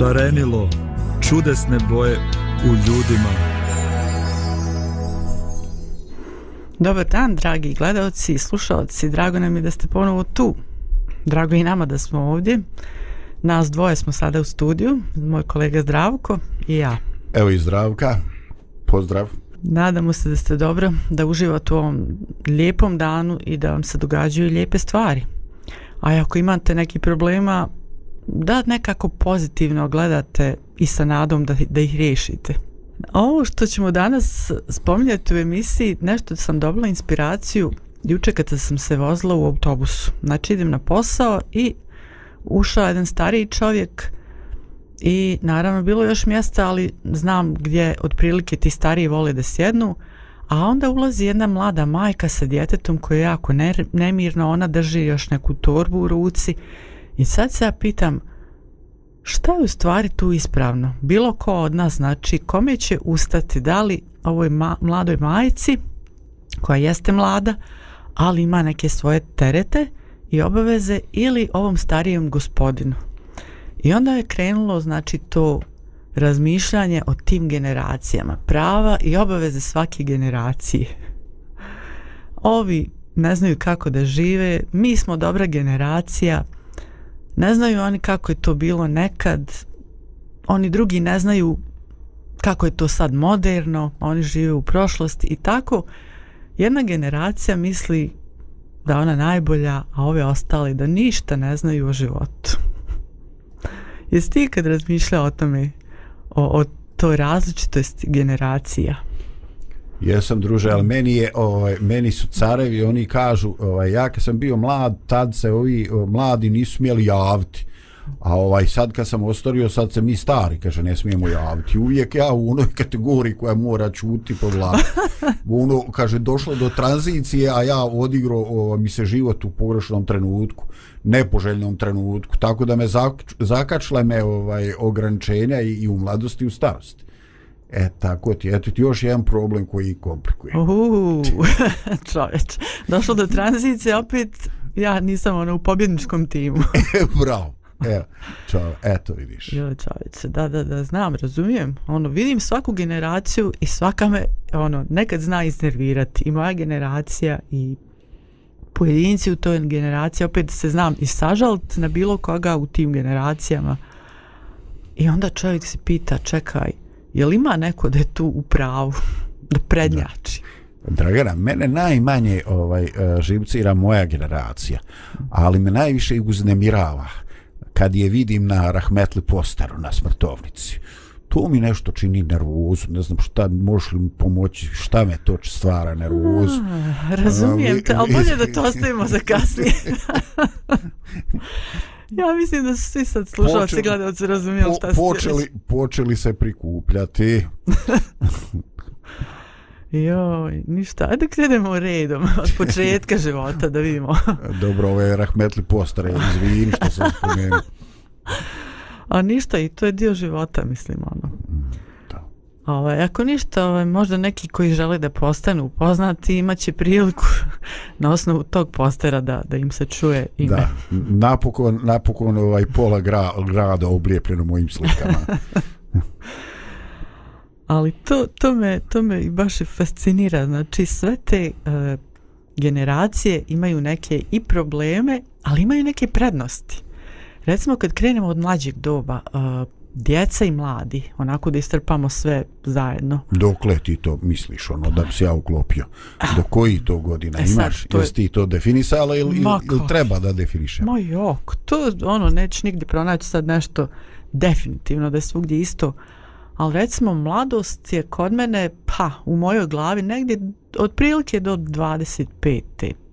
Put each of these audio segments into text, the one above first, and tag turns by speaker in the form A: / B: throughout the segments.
A: šarenilo, čudesne boje u ljudima.
B: Dobar dan, dragi gledalci i slušalci. Drago nam je da ste ponovo tu. Drago i nama da smo ovdje. Nas dvoje smo sada u studiju. Moj kolega Zdravko i ja.
C: Evo i Zdravka. Pozdrav.
B: Nadamo se da ste dobro, da uživate u ovom lijepom danu i da vam se događaju lijepe stvari. A ako imate neki problema, da nekako pozitivno gledate i sa nadom da, da ih riješite. Ovo što ćemo danas spominjati u emisiji, nešto sam dobila inspiraciju juče kada sam se vozila u autobusu. Znači idem na posao i ušao jedan stariji čovjek i naravno bilo još mjesta, ali znam gdje otprilike ti stariji vole da sjednu, a onda ulazi jedna mlada majka sa djetetom koja je jako nemirno, ona drži još neku torbu u ruci i sad se ja pitam, šta je u stvari tu ispravno? Bilo ko od nas, znači, kome će ustati, da li ovoj ma mladoj majici, koja jeste mlada, ali ima neke svoje terete i obaveze, ili ovom starijem gospodinu? I onda je krenulo, znači, to razmišljanje o tim generacijama, prava i obaveze svake generacije. Ovi ne znaju kako da žive, mi smo dobra generacija, ne znaju oni kako je to bilo nekad, oni drugi ne znaju kako je to sad moderno, oni žive u prošlosti i tako jedna generacija misli da ona najbolja, a ove ostale da ništa ne znaju o životu. Jesi ti kad razmišlja o tome, o, o toj različitosti generacija?
C: Jesam druže, ali meni je ovaj meni su carevi, oni kažu, ovaj ja kad sam bio mlad, tad se ovi mladi nisu smjeli javiti. A ovaj sad kad sam ostario, sad se mi stari, kaže, ne smijemo javiti. Uvijek ja u onoj kategoriji koja mora čuti po glavi. Ono, kaže, došlo do tranzicije, a ja odigro ovaj, mi se život u pogrešnom trenutku, nepoželjnom trenutku. Tako da me zakačle me ovaj ograničenja i, i u mladosti i u starosti. E, tako ti, eto ti još jedan problem koji komplikuje.
B: Uuu, čovječ, došlo do tranzicije, opet ja nisam ono u pobjedničkom timu.
C: Bravo. Evo, čao, eto vidiš.
B: Jo, čovječe, da, da, da, znam, razumijem. Ono, vidim svaku generaciju i svaka me, ono, nekad zna iznervirati. I moja generacija i pojedinci u toj generaciji, opet se znam i sažalt na bilo koga u tim generacijama. I onda čovjek se pita, čekaj, je li ima neko da je tu u pravu, da prednjači?
C: Da. Dragana, mene najmanje ovaj, uh, živcira moja generacija, ali me najviše uznemirava kad je vidim na Rahmetli postaru na smrtovnici. To mi nešto čini nervozu, ne znam šta, možeš li mi pomoći, šta me to stvara nervozu.
B: A, razumijem te, ali bolje da to ostavimo za kasnije. Ja mislim da su svi sad slušalci gledalci razumijeli šta
C: po, počeli, se počeli se prikupljati.
B: Joj, ništa. Ajde krenemo redom od početka života da vidimo.
C: Dobro, ovo je rahmetli postare, izvini što sam spomenuo.
B: A ništa, i to je dio života, mislim, ono. Ovaj, ako ništa, ovaj, možda neki koji žele da postanu upoznati imaće priliku na osnovu tog postera da, da im se čuje ime. Da,
C: napokon, napokon ovaj pola gra, grada oblijepljeno mojim slikama.
B: Ali to, to, me, to me baš fascinira. Znači sve te uh, generacije imaju neke i probleme, ali imaju neke prednosti. Recimo kad krenemo od mlađeg doba, uh, djeca i mladi, onako da istrpamo sve zajedno.
C: Dokle ti to misliš, ono, da bi se ja uklopio? Do koji to godina e imaš? Sad, to Jesi ti to definisala ili, ili, ili treba da definišem?
B: Ma jok, to, ono, neće nigdje pronaći sad nešto definitivno, da je svugdje isto. Ali recimo, mladost je kod mene, pa, u mojoj glavi, negdje otprilike do 25.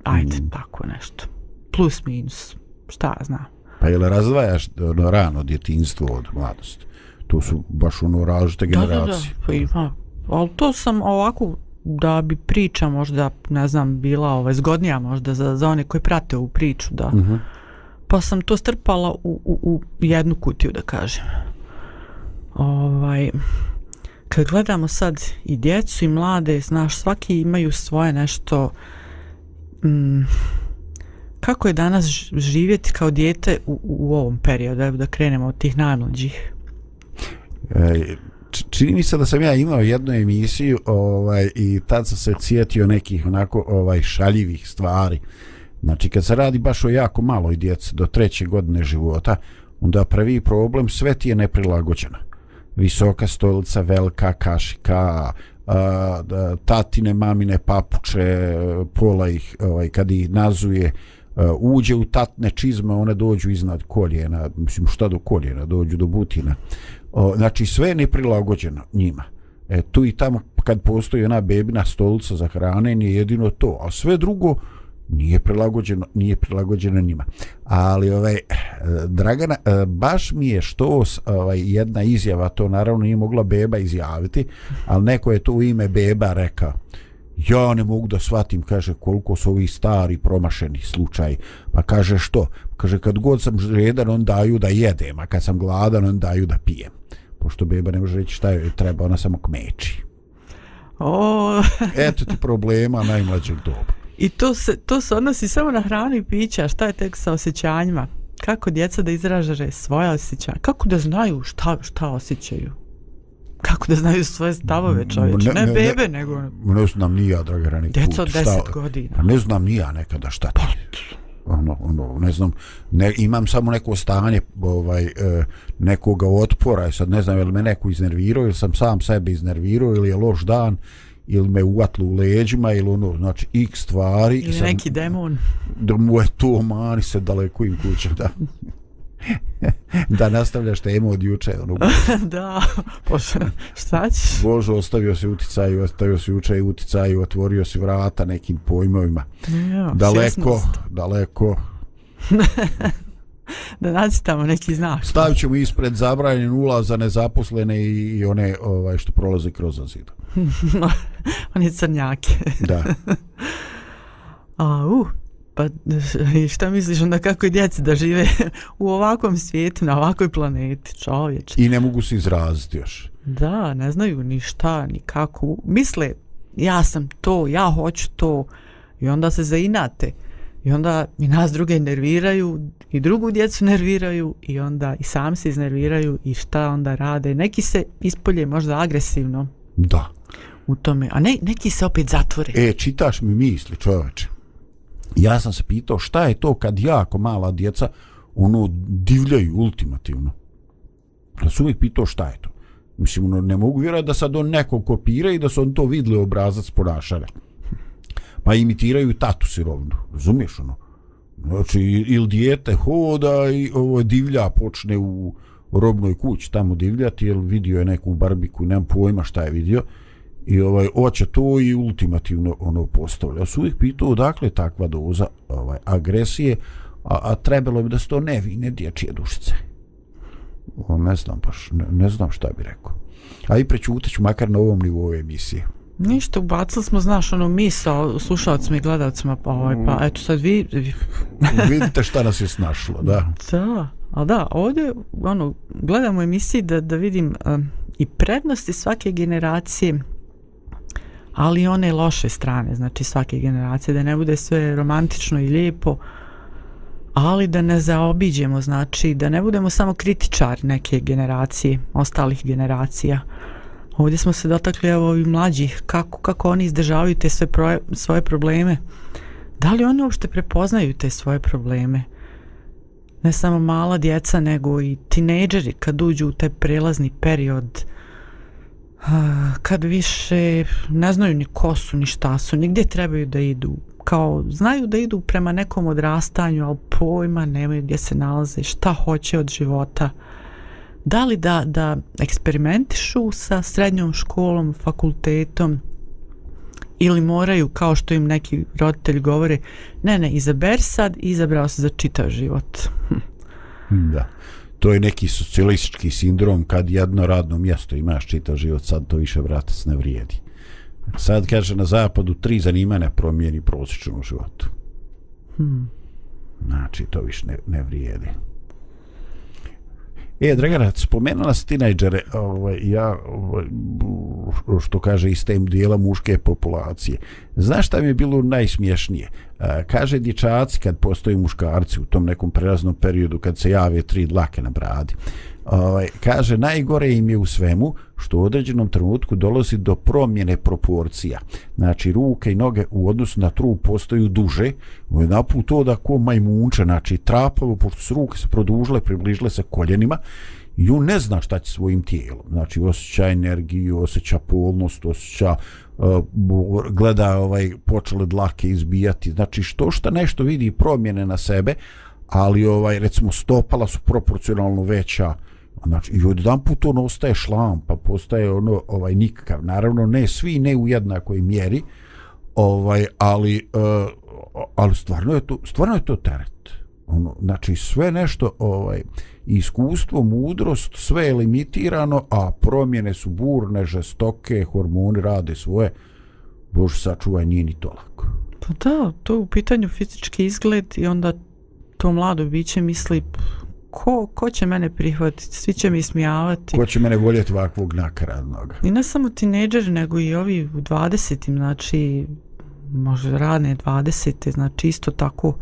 B: Ajde, mm. tako nešto. Plus, minus, šta znam.
C: Pa jel razdvajaš ono rano djetinstvo od mladosti? To su baš ono različite generacije. Da, da, da.
B: Pa ima. Ali to sam ovako da bi priča možda, ne znam, bila ovaj, zgodnija možda za, za one koji prate ovu priču, da. Uh mhm. -huh. Pa sam to strpala u, u, u jednu kutiju, da kažem. Ovaj, kad gledamo sad i djecu i mlade, znaš, svaki imaju svoje nešto... Mm, kako je danas živjeti kao dijete u, u ovom periodu, evo da krenemo od tih najmlađih?
C: E, čini mi se da sam ja imao jednu emisiju ovaj i tad sam se cijetio nekih onako ovaj šaljivih stvari. Znači kad se radi baš o jako maloj djeci do treće godine života onda prvi problem sve ti je neprilagođeno. Visoka stolica velika kašika a, tatine mamine papuče pola ih ovaj kad ih nazuje E, uđe u tatne čizme, one dođu iznad koljena, mislim šta do koljena, dođu do butina. O, znači sve je neprilagođeno njima. E, tu i tamo kad postoji ona bebina stolica za hrane nije jedino to, a sve drugo nije prilagođeno, nije prilagođeno njima. Ali ovaj e, Dragana e, baš mi je što ovaj jedna izjava to naravno nije mogla beba izjaviti, ali neko je to u ime beba rekao ja ne mogu da shvatim, kaže, koliko su ovi stari promašeni slučaj. Pa kaže, što? Kaže, kad god sam žedan, on daju da jedem, a kad sam gladan, on daju da pijem. Pošto beba ne može reći šta joj treba, ona samo kmeči.
B: O,
C: Eto ti problema najmlađeg doba.
B: I to se, to se odnosi samo na hranu i piće, a šta je tek sa osjećanjima? Kako djeca da izražare svoje osjećanja? Kako da znaju šta, šta osjećaju? Kako da znaju svoje stavove čovječe? Ne, ne, bebe,
C: ne,
B: nego
C: Ne znam ni ja, Dragana,
B: djeca od 10 godina.
C: Pa ne znam ni ja nekada šta ti. Ono, ono, ne znam, ne, imam samo neko stanje ovaj, e, nekoga otpora, i sad ne znam je li me neko iznervirao, ili sam sam sebe iznervirao, ili je loš dan, ili me uvatlo u leđima, ili ono, znači, x stvari.
B: Ili
C: sam,
B: neki demon.
C: Da mu je to mani se daleko im kuće, da. Da nastavljaš temu od juče, ono,
B: da, pošto, šta ćeš?
C: Bože, ostavio si uticaj, ostavio si uče i uticaj, otvorio si vrata nekim pojmovima.
B: Ja,
C: daleko,
B: svjesnost.
C: daleko.
B: Da nacitamo neki znak.
C: Stavit ćemo ispred zabranjen ulaz za nezaposlene i, i one ovaj što prolaze kroz zid.
B: Oni crnjake.
C: Da.
B: A, uh, pa i šta misliš onda kako je djeci da žive u ovakvom svijetu, na ovakvoj planeti, čovječ?
C: I ne mogu se izraziti još.
B: Da, ne znaju ni šta, ni kako. Misle, ja sam to, ja hoću to. I onda se zainate. I onda i nas druge nerviraju, i drugu djecu nerviraju, i onda i sam se iznerviraju, i šta onda rade. Neki se ispolje možda agresivno
C: Da.
B: u tome, a ne, neki se opet zatvore.
C: E, čitaš mi misli, čoveče. Ja sam se pitao šta je to kad jako mala djeca ono divljaju ultimativno. Ja sam uvijek pitao šta je to. Mislim, ono, ne mogu vjerati da sad on neko kopira i da su on to vidli obrazac ponašanja. Pa imitiraju tatu sirovnu. Razumiješ ono? Znači, ili dijete hoda i ovo divlja počne u robnoj kući tamo divljati, jer vidio je neku barbiku, nemam pojma šta je vidio i ovaj hoće to i ultimativno ono postavlja. Ja sam uvijek pitao odakle takva doza ovaj agresije, a, a trebalo bi da se to nevine dječje dušice. O, ne znam baš, ne, ne znam šta bi rekao. A i prećuteću makar na ovom nivou emisije.
B: Ništa, ubacili smo, znaš, ono misao slušalcima i gledalcima, pa, ovaj, pa eto sad vi... vi-
C: Vidite šta nas je snašlo, da.
B: da, ali da, ovdje, ono, gledamo emisiji da, da vidim um, i prednosti svake generacije, ali i one loše strane, znači svake generacije, da ne bude sve romantično i lijepo, ali da ne zaobiđemo, znači da ne budemo samo kritičar neke generacije, ostalih generacija. Ovdje smo se dotakli evo i mlađih, kako, kako oni izdržavaju te sve proje, svoje probleme. Da li oni uopšte prepoznaju te svoje probleme? Ne samo mala djeca, nego i tinejdžeri kad uđu u taj prelazni period kad više ne znaju ni ko su, ni šta su, ni gdje trebaju da idu. Kao, znaju da idu prema nekom odrastanju, ali pojma nemaju gdje se nalaze, šta hoće od života. Da li da, da eksperimentišu sa srednjom školom, fakultetom, ili moraju, kao što im neki roditelji govore, ne, ne, izaber sad, izabrao se za čitav život.
C: Da. To je neki socijalistički sindrom kad jedno radno mjesto imaš čitav život, sad to više vratac ne vrijedi. Sad kaže na zapadu tri zanimanja promijeni prosječnom životu.
B: Hmm.
C: Znači to više ne, ne vrijedi. E, Dragana, spomenula si tinejdžere, ovaj, ja, ovaj, što kaže iz tem dijela muške populacije. Znaš šta mi je bilo najsmješnije? E, kaže dječaci kad postoji muškarci u tom nekom preraznom periodu kad se jave tri dlake na bradi ovaj, kaže najgore im je u svemu što u određenom trenutku dolazi do promjene proporcija. Znači ruke i noge u odnosu na trup postaju duže ono u jedan put to da ko majmunče znači trapavo pošto su ruke se produžile približile se koljenima i on ne zna šta će svojim tijelom. Znači osjeća energiju osjeća polnost osjeća uh, gleda ovaj počele dlake izbijati. Znači što šta nešto vidi promjene na sebe ali ovaj recimo stopala su proporcionalno veća znači i odjedan put on ostaje šlam pa postaje ono ovaj nikakav. Naravno ne svi ne u jednakoj mjeri ovaj ali uh, ali stvarno je to stvarno je to teret. Ono znači sve nešto ovaj iskustvo mudrost sve je limitirano a promjene su burne žestoke hormoni rade svoje. Bože sačuvaj nije ni to lako.
B: Pa da to je u pitanju fizički izgled i onda to mlado biće misli ko, ko će mene prihvatiti, svi će mi smijavati.
C: Ko će mene voljeti ovakvog nakaradnog?
B: I ne samo tineđeri, nego i ovi u 20. znači, možda radne 20. znači isto tako,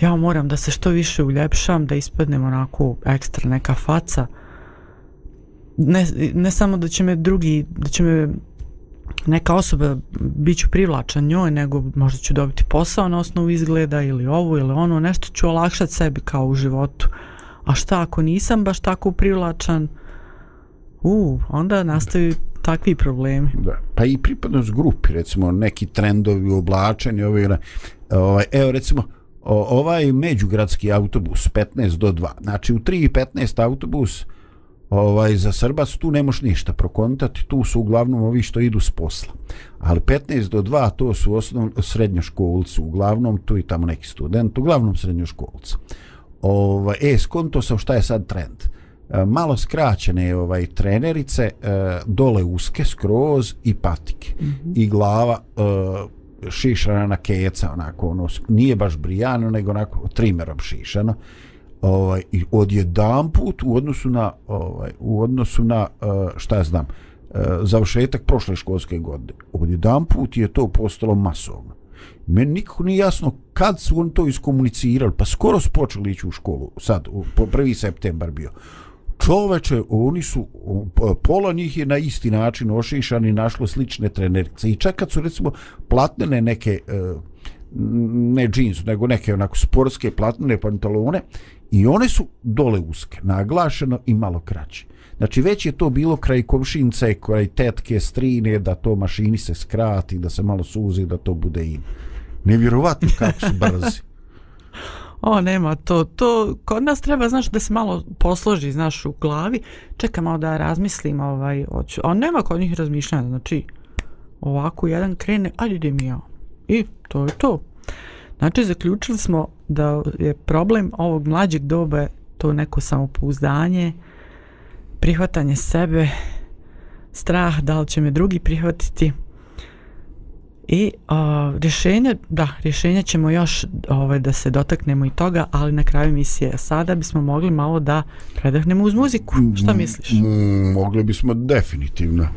B: ja moram da se što više uljepšam, da ispadnem onako ekstra neka faca. Ne, ne samo da će me drugi, da će me neka osoba bit ću privlačan njoj, nego možda ću dobiti posao na osnovu izgleda ili ovo ili ono, nešto ću olakšati sebi kao u životu. A šta ako nisam baš tako privlačan, u, onda nastaju takvi problemi.
C: Da. Pa i pripadnost grupi, recimo neki trendovi oblačeni, ovaj, ovaj, evo recimo, ovaj međugradski autobus 15 do 2, znači u 3.15 autobus ovaj za Srbac tu ne možeš ništa prokontati, tu su uglavnom ovi što idu s posla. Ali 15 do 2 to su osnovno srednjoškolci, uglavnom tu i tamo neki student, uglavnom srednjoškolci. Ovaj e skonto sam šta je sad trend. E, malo skraćene ovaj trenerice, e, dole uske skroz i patike. Mm -hmm. I glava e, šišana na keca, onako, ono, nije baš brijano, nego onako trimerom šišano ovaj i odjedan put u odnosu na ovaj u odnosu na eh, šta ja znam eh, završetak prošle školske godine. Odjedan put je to postalo masovno. Meni nikako nije jasno kad su oni to iskomunicirali pa skoro su počeli ići u školu sad u, po prvi septembar bio. Čoveče oni su pola njih je na isti način ošišani našlo slične trenerice. I čak kad su recimo platnene neke eh, ne džins, nego neke onako sportske platnene pantalone i one su dole uske, naglašeno i malo kraće. Znači već je to bilo kraj komšince, kraj tetke, strine, da to mašini se skrati, da se malo suzi, da to bude im. Nevjerovatno kako su brzi.
B: o, nema to. To kod nas treba, znaš, da se malo posloži, znaš, u glavi. Čekam malo da razmislim, ovaj, hoću. A nema kod njih razmišljanja, znači, ovako jedan krene, ajde idem ja. I to je to. Znači, zaključili smo da je problem ovog mlađeg doba to neko samopouzdanje, prihvatanje sebe, strah da li će me drugi prihvatiti. I uh, rješenje, da, rješenje ćemo još ovaj, da se dotaknemo i toga, ali na kraju misije sada bismo mogli malo da predahnemo uz muziku. Šta misliš?
C: Mm, mogli bismo definitivno.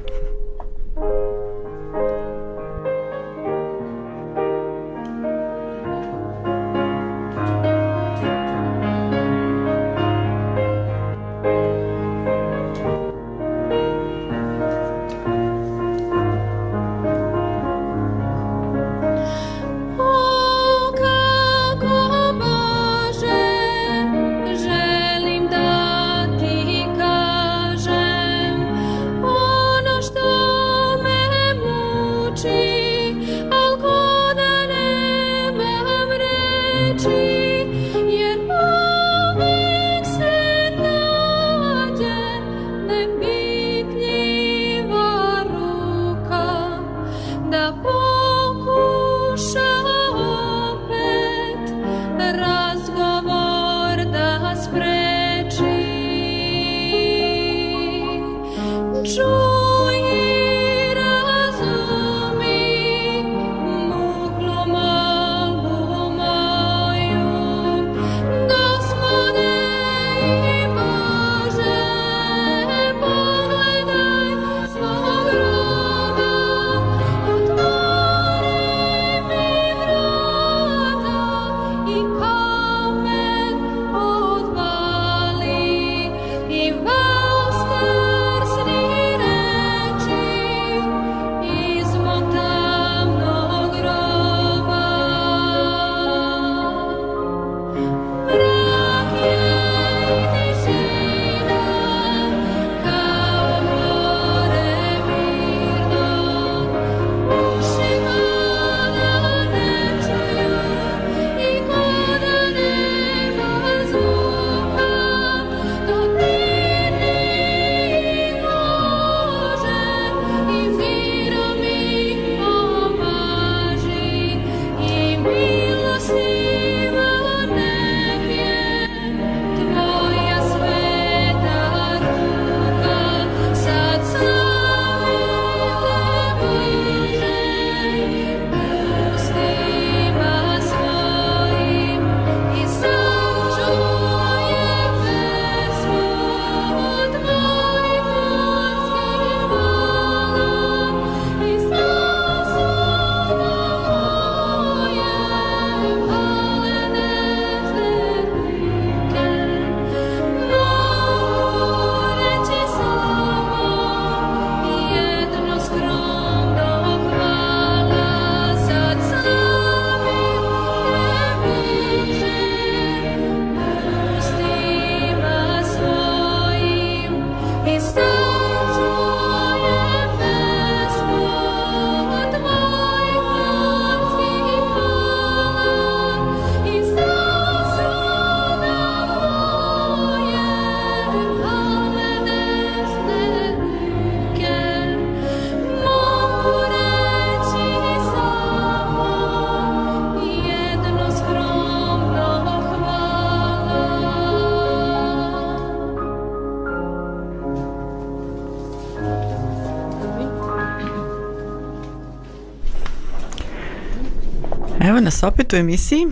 B: Evo nas opet u emisiji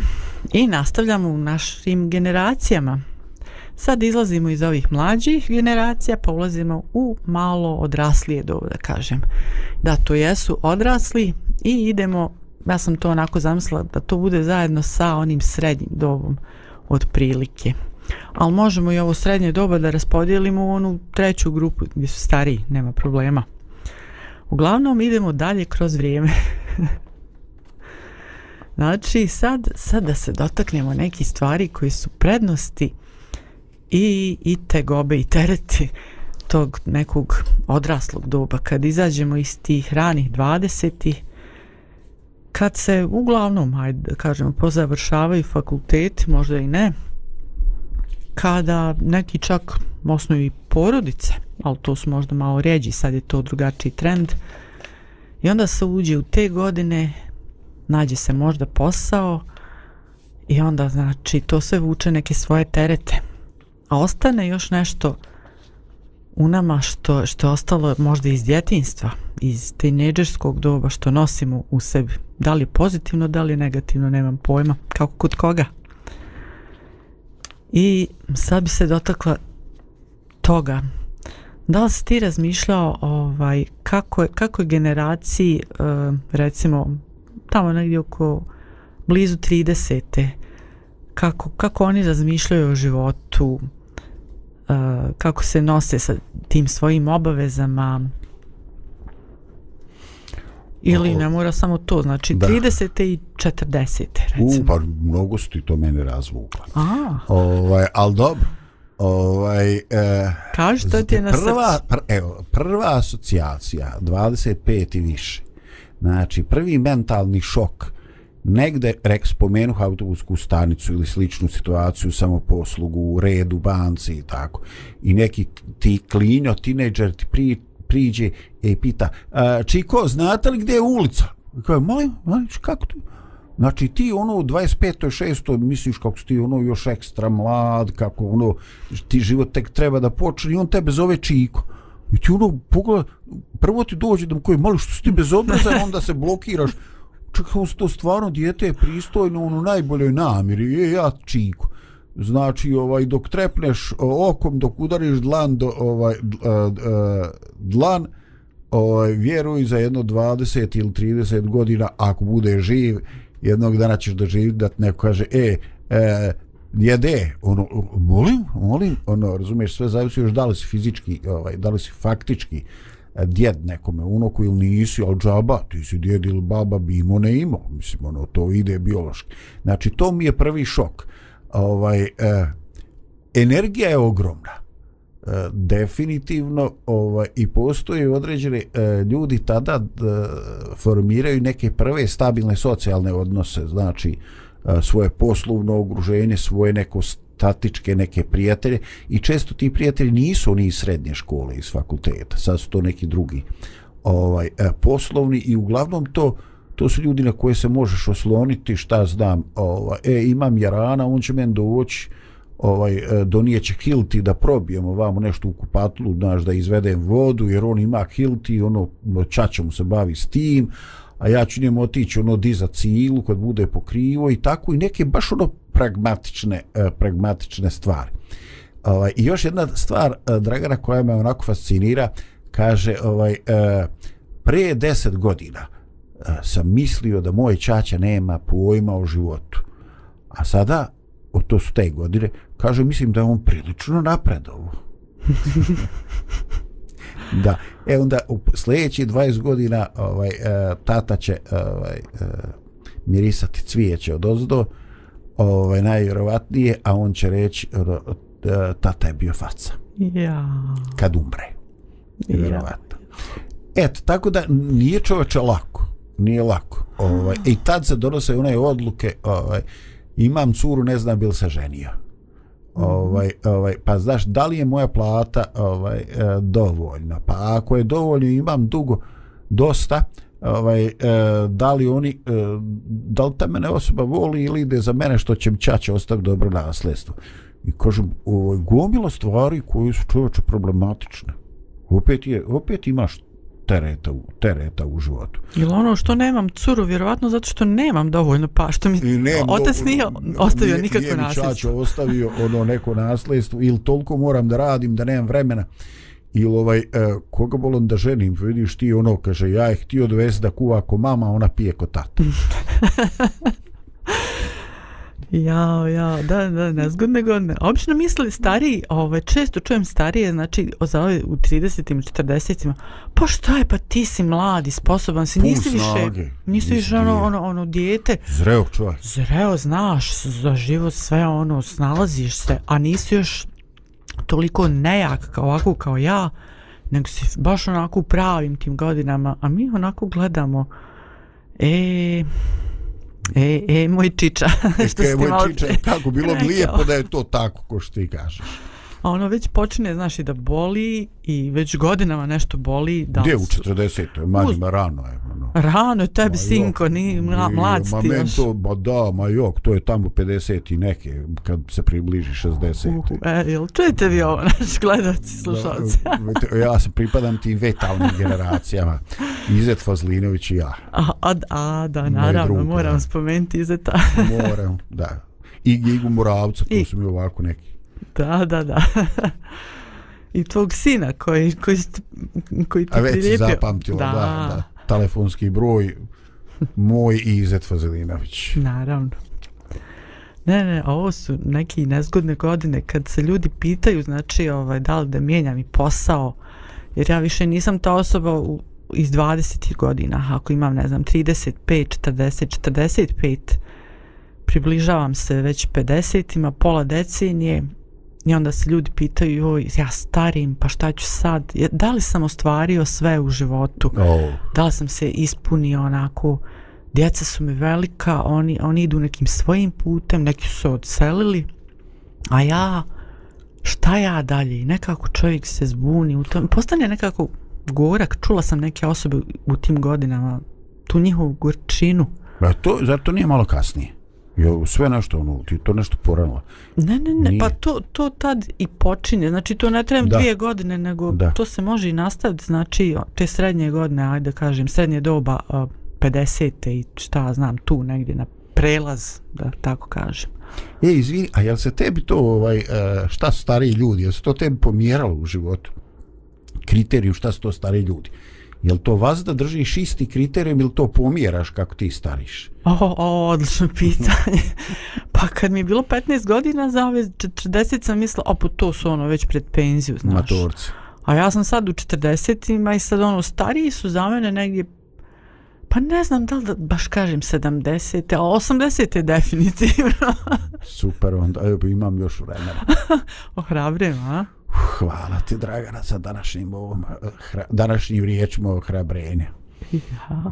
B: i nastavljamo u našim generacijama. Sad izlazimo iz ovih mlađih generacija pa ulazimo u malo odraslije dobu da kažem. Da, to jesu odrasli i idemo, ja sam to onako zamislila da to bude zajedno sa onim srednjim dobom od prilike. Ali možemo i ovo srednje doba da raspodijelimo u onu treću grupu gdje su stariji, nema problema. Uglavnom idemo dalje kroz vrijeme. znači sad, sad da se dotaknemo neki stvari koji su prednosti i, i te gobe i tereti tog nekog odraslog doba. Kad izađemo iz tih ranih 20-ih, kad se uglavnom ajde da kažemo pozavršavaju fakulteti možda i ne kada neki čak osnuju i porodice ali to su možda malo ređi sad je to drugačiji trend i onda se uđe u te godine nađe se možda posao i onda znači to sve vuče neke svoje terete a ostane još nešto u nama što, što je ostalo možda iz djetinstva, iz tineđerskog doba što nosimo u sebi. Da li pozitivno, da li negativno, nemam pojma. Kako kod koga? I sad bi se dotakla toga. Da li si ti razmišljao ovaj, kako, je, kako je generaciji, eh, recimo, tamo negdje oko blizu 30. Kako, kako oni razmišljaju o životu, uh, kako se nose sa tim svojim obavezama ili ne mora samo to znači da. 30. i 40. recimo
C: U, pa mnogo su ti to mene razvukla A. ovaj, ali dobro ovaj, eh,
B: kaži to ti je na
C: prva, pr, evo, prva asocijacija 25 i više znači prvi mentalni šok negde rek spomenuh autobusku stanicu ili sličnu situaciju samo poslugu u redu banci i tako i neki ti klinjo tinejdžer ti pri, priđe i pita e, čiko znate li gdje je ulica kaže molim kako ti? Znači ti ono u 25. 6. misliš kako si ti ono još ekstra mlad, kako ono ti život tek treba da počne i on tebe zove Čiko. I ti ono pogleda, prvo ti dođe da mu koji malo što si ti bez obraza, onda se blokiraš čekaj, to stvarno dijete je pristojno u ono, najboljoj namiri, je ja čiku. Znači, ovaj, dok trepneš okom, dok udariš dlan, do, ovaj, e, e, dlan, ovaj, vjeruj za jedno 20 ili 30 godina, ako bude živ, jednog dana ćeš doživjeti da neko kaže, e, e, jede, ono, molim, molim, ono, razumiješ, sve zavisi još da li si fizički, ovaj, da li si faktički, e, djed nekome unoku ili nisi, ali džaba, ti si djed ili baba, bi imao ne imao, mislim, ono, to ide biološki. Znači, to mi je prvi šok. Ovaj, eh, energija je ogromna. E, definitivno ovaj, i postoje određene ljudi tada e, formiraju neke prve stabilne socijalne odnose, znači eh, svoje poslovno ogruženje, svoje neko statičke neke prijatelje i često ti prijatelji nisu ni iz srednje škole iz fakulteta. Sad su to neki drugi ovaj e, poslovni i uglavnom to to su ljudi na koje se možeš osloniti šta znam ovaj e imam jarana on će meni doći ovaj e, donijeće hilti da probijemo vamo nešto u kupatlu znaš da izvedem vodu jer on ima hilti ono čača mu se bavi s tim a ja ću njemu otići ono diza cilu kad bude pokrivo i tako i neke baš ono pragmatične, uh, pragmatične stvari. Ovaj, I još jedna stvar, uh, Dragana, koja me onako fascinira, kaže, ovaj, uh, pre deset godina uh, sam mislio da moj čača nema pojma o životu. A sada, o to su te godine, kaže, mislim da je on prilično napredovo. da, e onda u sljedeći 20 godina ovaj, uh, tata će ovaj, uh, mirisati cvijeće od ozdo, ovaj, najvjerovatnije, a on će reći tata je bio faca.
B: Ja.
C: Kad umre. Vjerovatno. Ja. Eto, tako da nije čoveče lako. Nije lako. Ovaj, I tad se donose one odluke, ovaj, imam curu, ne znam bil se ženio. Ovaj, ovaj, pa znaš, da li je moja plata ovaj, e, dovoljna? Pa ako je dovoljno, imam dugo, dosta, ovaj, e, da li oni e, da li ta mene osoba voli ili ide za mene što će mi čače ostaviti dobro nasljedstvo i kažem ovaj, gomila stvari koje su čovječe problematične opet, je, opet imaš tereta u, tereta u životu.
B: Ili ono što nemam curu, vjerovatno zato što nemam dovoljno pa, što mi
C: nemam
B: otac nije ostavio
C: nije-
B: nikakvo
C: nije mi
B: nasljedstvo.
C: ostavio ono neko nasljedstvo ili toliko moram da radim da nemam vremena ili ovaj, e, koga volim da ženim, vidiš ti ono, kaže, ja je htio dovesti da kuva ko mama, ona pije ko tata.
B: Ja, ja, da, da, nezgodne godine. Obično misle stariji, ovaj, često čujem starije, znači, za ove u 30-im, 40-ima, pa šta je, pa ti si mladi, sposoban si, nisi više,
C: snage.
B: nisi više ono, ono, ono, dijete,
C: Zreo čovjek.
B: zreo, znaš za život sve ono, snalaziš se, a nisi još toliko nejak kao ovako kao ja, nego si baš onako u pravim tim godinama, a mi onako gledamo, e, e, e, moj čiča, što
C: Kaj
B: si ti
C: moj čiča, kako bilo bi lijepo da je to tako ko što ti kažeš.
B: A ono već počne, znaš, i da boli i već godinama nešto boli. Da
C: Gdje u
B: su-
C: 40. Manjima rano je. Ono.
B: Rano je tebi,
C: Ma
B: sinko, ni mla, mlad
C: Ma
B: ti još.
C: ma da, ma jok, to je tamo 50 i neke, kad se približi 60.
B: Uhu, e, jel čujete vi ovo, naši gledalci, slušalci?
C: Da, vidite, ja sam pripadam tim vetalnim generacijama. Izet Fazlinović i ja.
B: A, a, a, da, naravno, moram spomenuti i za ta.
C: Moram, da. I Gigu Moravca, to
B: I-
C: su mi ovako neki.
B: da, da, da. I tvog sina koji, koji, st- koji ti
C: A već
B: prilijepio.
C: zapamtila, da. da, Telefonski broj moj i Izet Fazlinović.
B: Naravno. Ne, ne, ovo su neki nezgodne godine kad se ljudi pitaju, znači, ovaj, da li da mijenjam i posao, jer ja više nisam ta osoba u, iz 20 godina, ako imam, ne znam, 35, 40, 45, približavam se već 50 ima pola decenije i onda se ljudi pitaju, joj, ja starim, pa šta ću sad? Da li sam ostvario sve u životu?
C: O,
B: da li sam se ispunio onako djeca su mi velika oni, oni idu nekim svojim putem neki su se odselili a ja šta ja dalje nekako čovjek se zbuni u tom, postane nekako gorak čula sam neke osobe u tim godinama tu njihovu gorčinu
C: ba to, zar to nije malo kasnije? Jo, sve nešto, ono, ti to nešto poranila.
B: ne ne ne
C: Nije.
B: pa to, to tad i počinje znači to ne treba
C: Da.
B: dvije godine nego
C: Da.
B: to se može i nastaviti znači te srednje godine ajde da kažem srednje doba a, 50. i šta znam tu negdje na prelaz da tako kažem
C: E, izvini, a jel se tebi to, ovaj, e, šta su stariji ljudi, jel se to tebi pomjeralo u životu? Kriteriju šta su to stariji ljudi? Jel to vas da držiš isti kriterijum ili to pomjeraš kako ti stariš?
B: O, o, odlično pitanje. pa kad mi je bilo 15 godina za ove 40 sam mislila, opo, to su ono već pred penziju, znaš.
C: Matorci.
B: A ja sam sad u 40-ima i sad ono, stariji su za mene negdje Pa ne znam da li da baš kažem 70. A 80. je definitivno.
C: Super, onda evo, imam još vremena.
B: Ohrabrim, a?
C: Hvala ti, Dragana, sa današnjim ovom, eh, hra, današnjim riječima ohrabrenja.
B: Ja.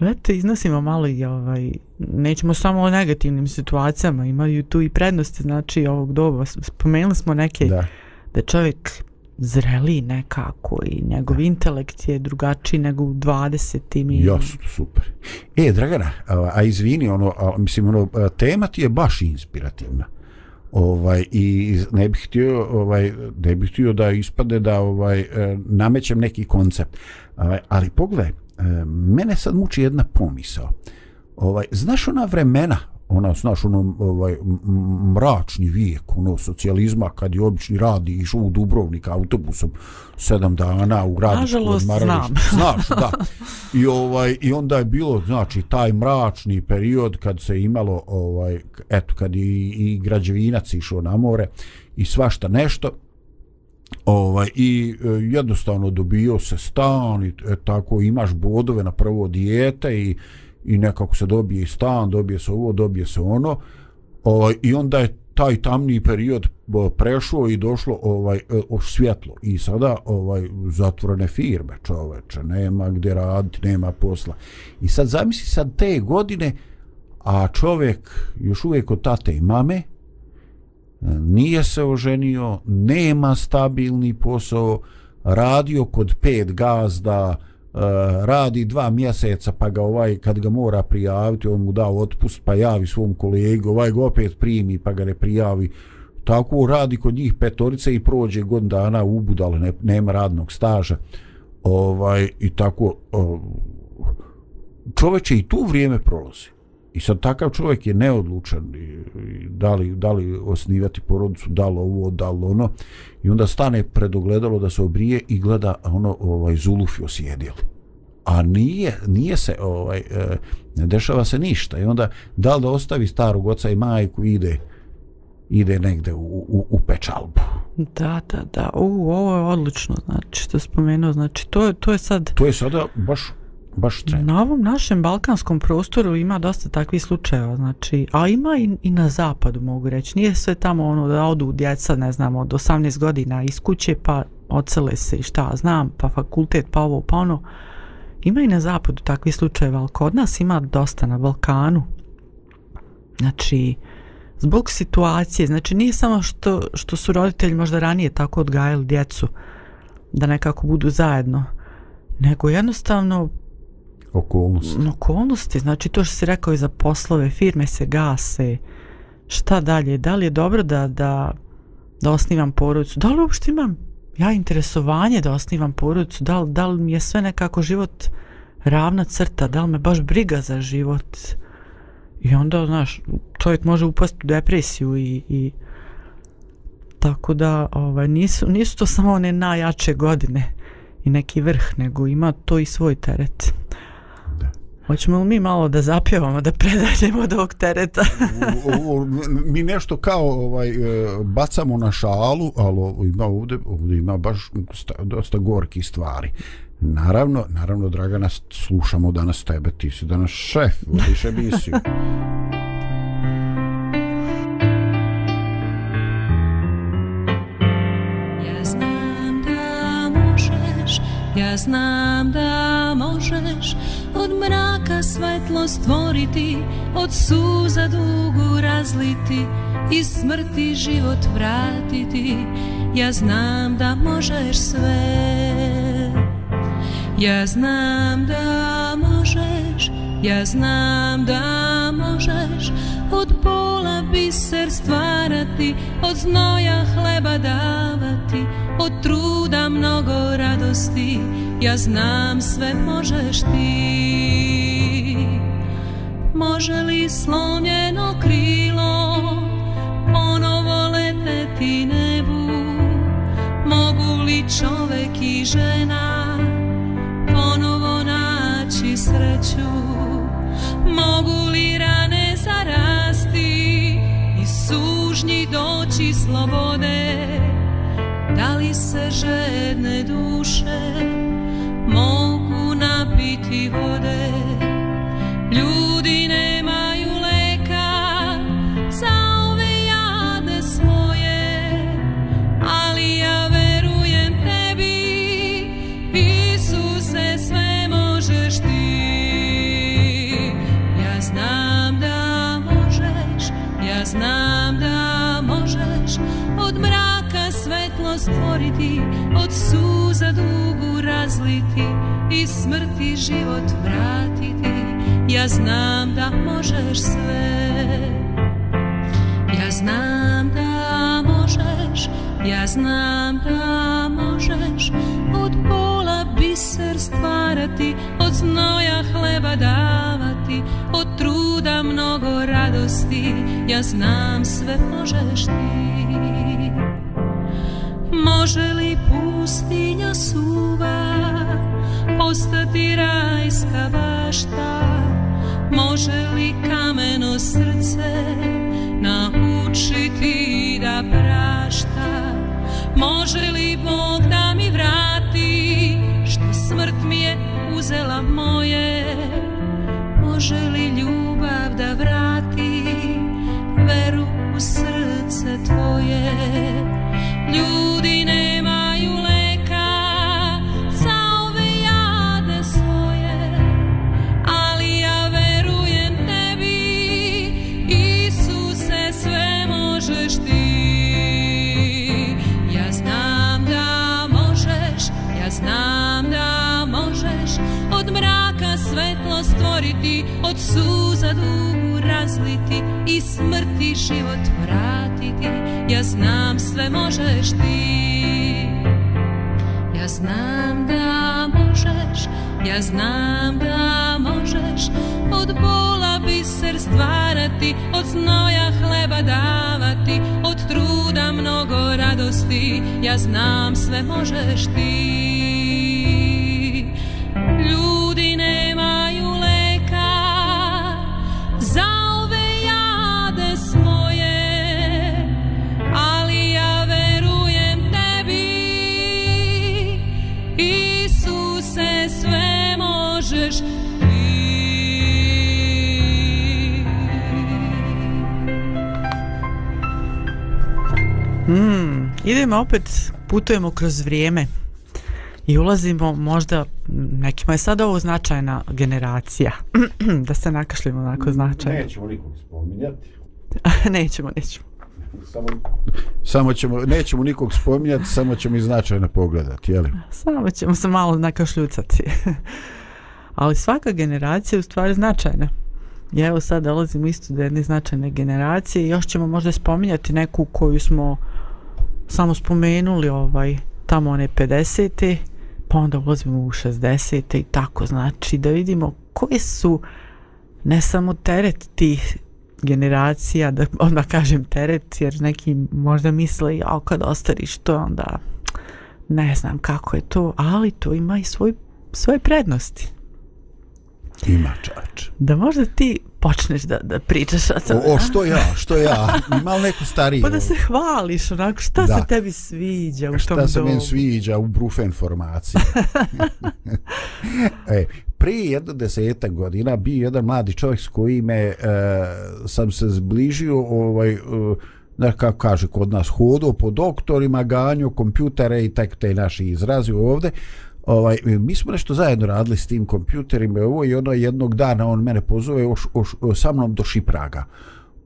B: Eto, iznosimo malo i ovaj, nećemo samo o negativnim situacijama, imaju tu i prednosti, znači ovog doba. Spomenuli smo neke
C: Da.
B: da je čovjek zreli nekako i njegov intelekt je drugačiji nego u 20. i
C: Jasno, super. E, Dragana, a, a izvini, ono, a, mislim, ono, tema ti je baš inspirativna. Ovaj, i ne bih htio, ovaj, ne bih htio da ispade da ovaj, e, namećem neki koncept. Ovaj, ali pogledaj, e, mene sad muči jedna pomisao. Ovaj, znaš ona vremena, ona, znaš, ono, ovaj, mračni vijek, ono, socijalizma, kad je obični radi išao u Dubrovnik autobusom sedam dana u gradu.
B: Nažalost, znam.
C: Znaš, da. I ovaj i onda je bilo znači taj mračni period kad se imalo ovaj eto kad i, i građevinac išao na more i svašta nešto ovaj i e, jednostavno dobio se stan i e, tako imaš bodove na prvo dijete i i nekako se dobije i stan, dobije se ovo, dobije se ono. Ovaj i onda je taj tamni period prešao i došlo ovaj e, o svjetlo i sada ovaj zatvorene firme čoveče nema gdje raditi nema posla i sad zamisli sad te godine a čovjek još uvijek od tate i mame nije se oženio nema stabilni posao radio kod pet gazda Eh, radi dva mjeseca pa ga ovaj kad ga mora prijaviti on mu da otpust pa javi svom kolegu ovaj ga opet primi pa ga ne prijavi. Tako radi kod njih petorice i prođe godin dana u budale, ne, nema radnog staža. Ovaj i tako o, čoveče i tu vrijeme prolazi i sad takav čovjek je neodlučan i, i da, li, da li osnivati porodicu da li ovo, da li ono i onda stane pred ogledalo da se obrije i gleda ono ovaj zulufi osjedili a nije, nije se ovaj, e, ne dešava se ništa i onda da li da ostavi starog oca i majku ide ide negde u, u, u pečalbu
B: Da, da, da. U, ovo je odlično, znači, što spomenuo. Znači, to to je sad...
C: to je sada baš baš trend.
B: Na ovom našem balkanskom prostoru ima dosta takvih slučajeva, znači, a ima i, i na zapadu, mogu reći. Nije sve tamo ono da odu djeca, ne znam, od 18 godina iz kuće, pa ocele se i šta znam, pa fakultet, pa ovo, pa ono. Ima i na zapadu takvi slučajeva, ali kod nas ima dosta na Balkanu. Znači, zbog situacije, znači nije samo što, što su roditelji možda ranije tako odgajali djecu da nekako budu zajedno, nego jednostavno
C: okolnosti.
B: Mm, okolnosti, znači to što si rekao i za poslove, firme se gase, šta dalje, da li je dobro da, da, da osnivam porodicu, da li uopšte imam ja interesovanje da osnivam porodicu, da li, da li mi je sve nekako život ravna crta, da li me baš briga za život? I onda, znaš, čovjek može upasti u depresiju i, i tako da ovaj, nisu, nisu to samo one najjače godine i neki vrh, nego ima to i svoj teret. Hoćemo li mi malo da zapjevamo, da predaljemo od ovog tereta?
C: o, o, mi nešto kao ovaj e, bacamo na šalu, ali ima ovdje, ovdje ima baš dosta gorki stvari. Naravno, naravno, Dragana, slušamo danas tebe, ti si danas šef, vodiš emisiju.
D: Ja znam da možeš, ja znam da možeš, od mraka svetlo stvoriti, od suza dugu razliti i smrti život vratiti. Ja znam da možeš sve. Ja znam da možeš, ja znam da možeš od pola biser stvarati, od znoja hleba davati, od truda mnogo radosti, ja znam sve možeš ti. Može li slomljeno krilo ponovo leteti nebu, mogu li čovek i žena ponovo naći sreću, mogu li rane zarasti i sužnji doći slobode, da li se žedne duše mogu napiti vode? Ljudi srca dugu razliti i smrti život vratiti. Ja znam da možeš sve. Ja znam da možeš ja znam da možeš. Od pola biser stvarati od znoja hleba davati od truda mnogo radosti. Ja znam sve možeš ti. Može li pustinja suva postati rajska bašta? Može li kameno srce naučiti da prašta? Može li Bog da mi vrati što smrt mi je uzela moje? Može li ljubav da vrati smrti život vratiti. Ja znam sve možeš ti. Ja znam da možeš, ja znam da možeš. Od bola biser stvarati, od snoja hleba davati Od truda mnogo radosti, ja znam sve možeš ti.
B: Idemo opet, putujemo kroz vrijeme i ulazimo možda, nekima je sad ovo značajna generacija, da se nakašljimo onako značajno.
C: Nećemo nikog spominjati.
B: nećemo, nećemo.
C: Samo, samo ćemo, nećemo nikog spominjati, samo ćemo i značajno pogledati, jeli?
B: Samo ćemo se malo nakašljucati. Ali svaka generacija je u stvari značajna. I evo sad dolazimo isto do jedne značajne generacije i još ćemo možda spominjati neku koju smo samo spomenuli ovaj tamo one 50. pa onda ulazimo u 60. i tako znači da vidimo koje su ne samo teret tih generacija, da onda kažem teret, jer neki možda misle, ja kad ostariš to onda ne znam kako je to, ali to ima i svoj, svoje prednosti.
C: Ima čač.
B: Da možda ti počneš da, da pričaš o tome.
C: O, o, što ja, što ja? Ima li neko stariji?
B: Pa da se hvališ, onako, šta
C: Da.
B: se tebi sviđa u tom
C: Šta se
B: domu?
C: meni sviđa u brufen formaciji? e, prije jedno deseta godina bio jedan mladi čovjek s kojim e, sam se zbližio ovaj, e, znaš kako kaže kod nas hodo po doktorima, ganjo kompjutere i tak te naši izrazi ovde ovaj, mi smo nešto zajedno radili s tim kompjuterima i ovo i ono jednog dana on mene pozove oš, oš, sa mnom do Šipraga.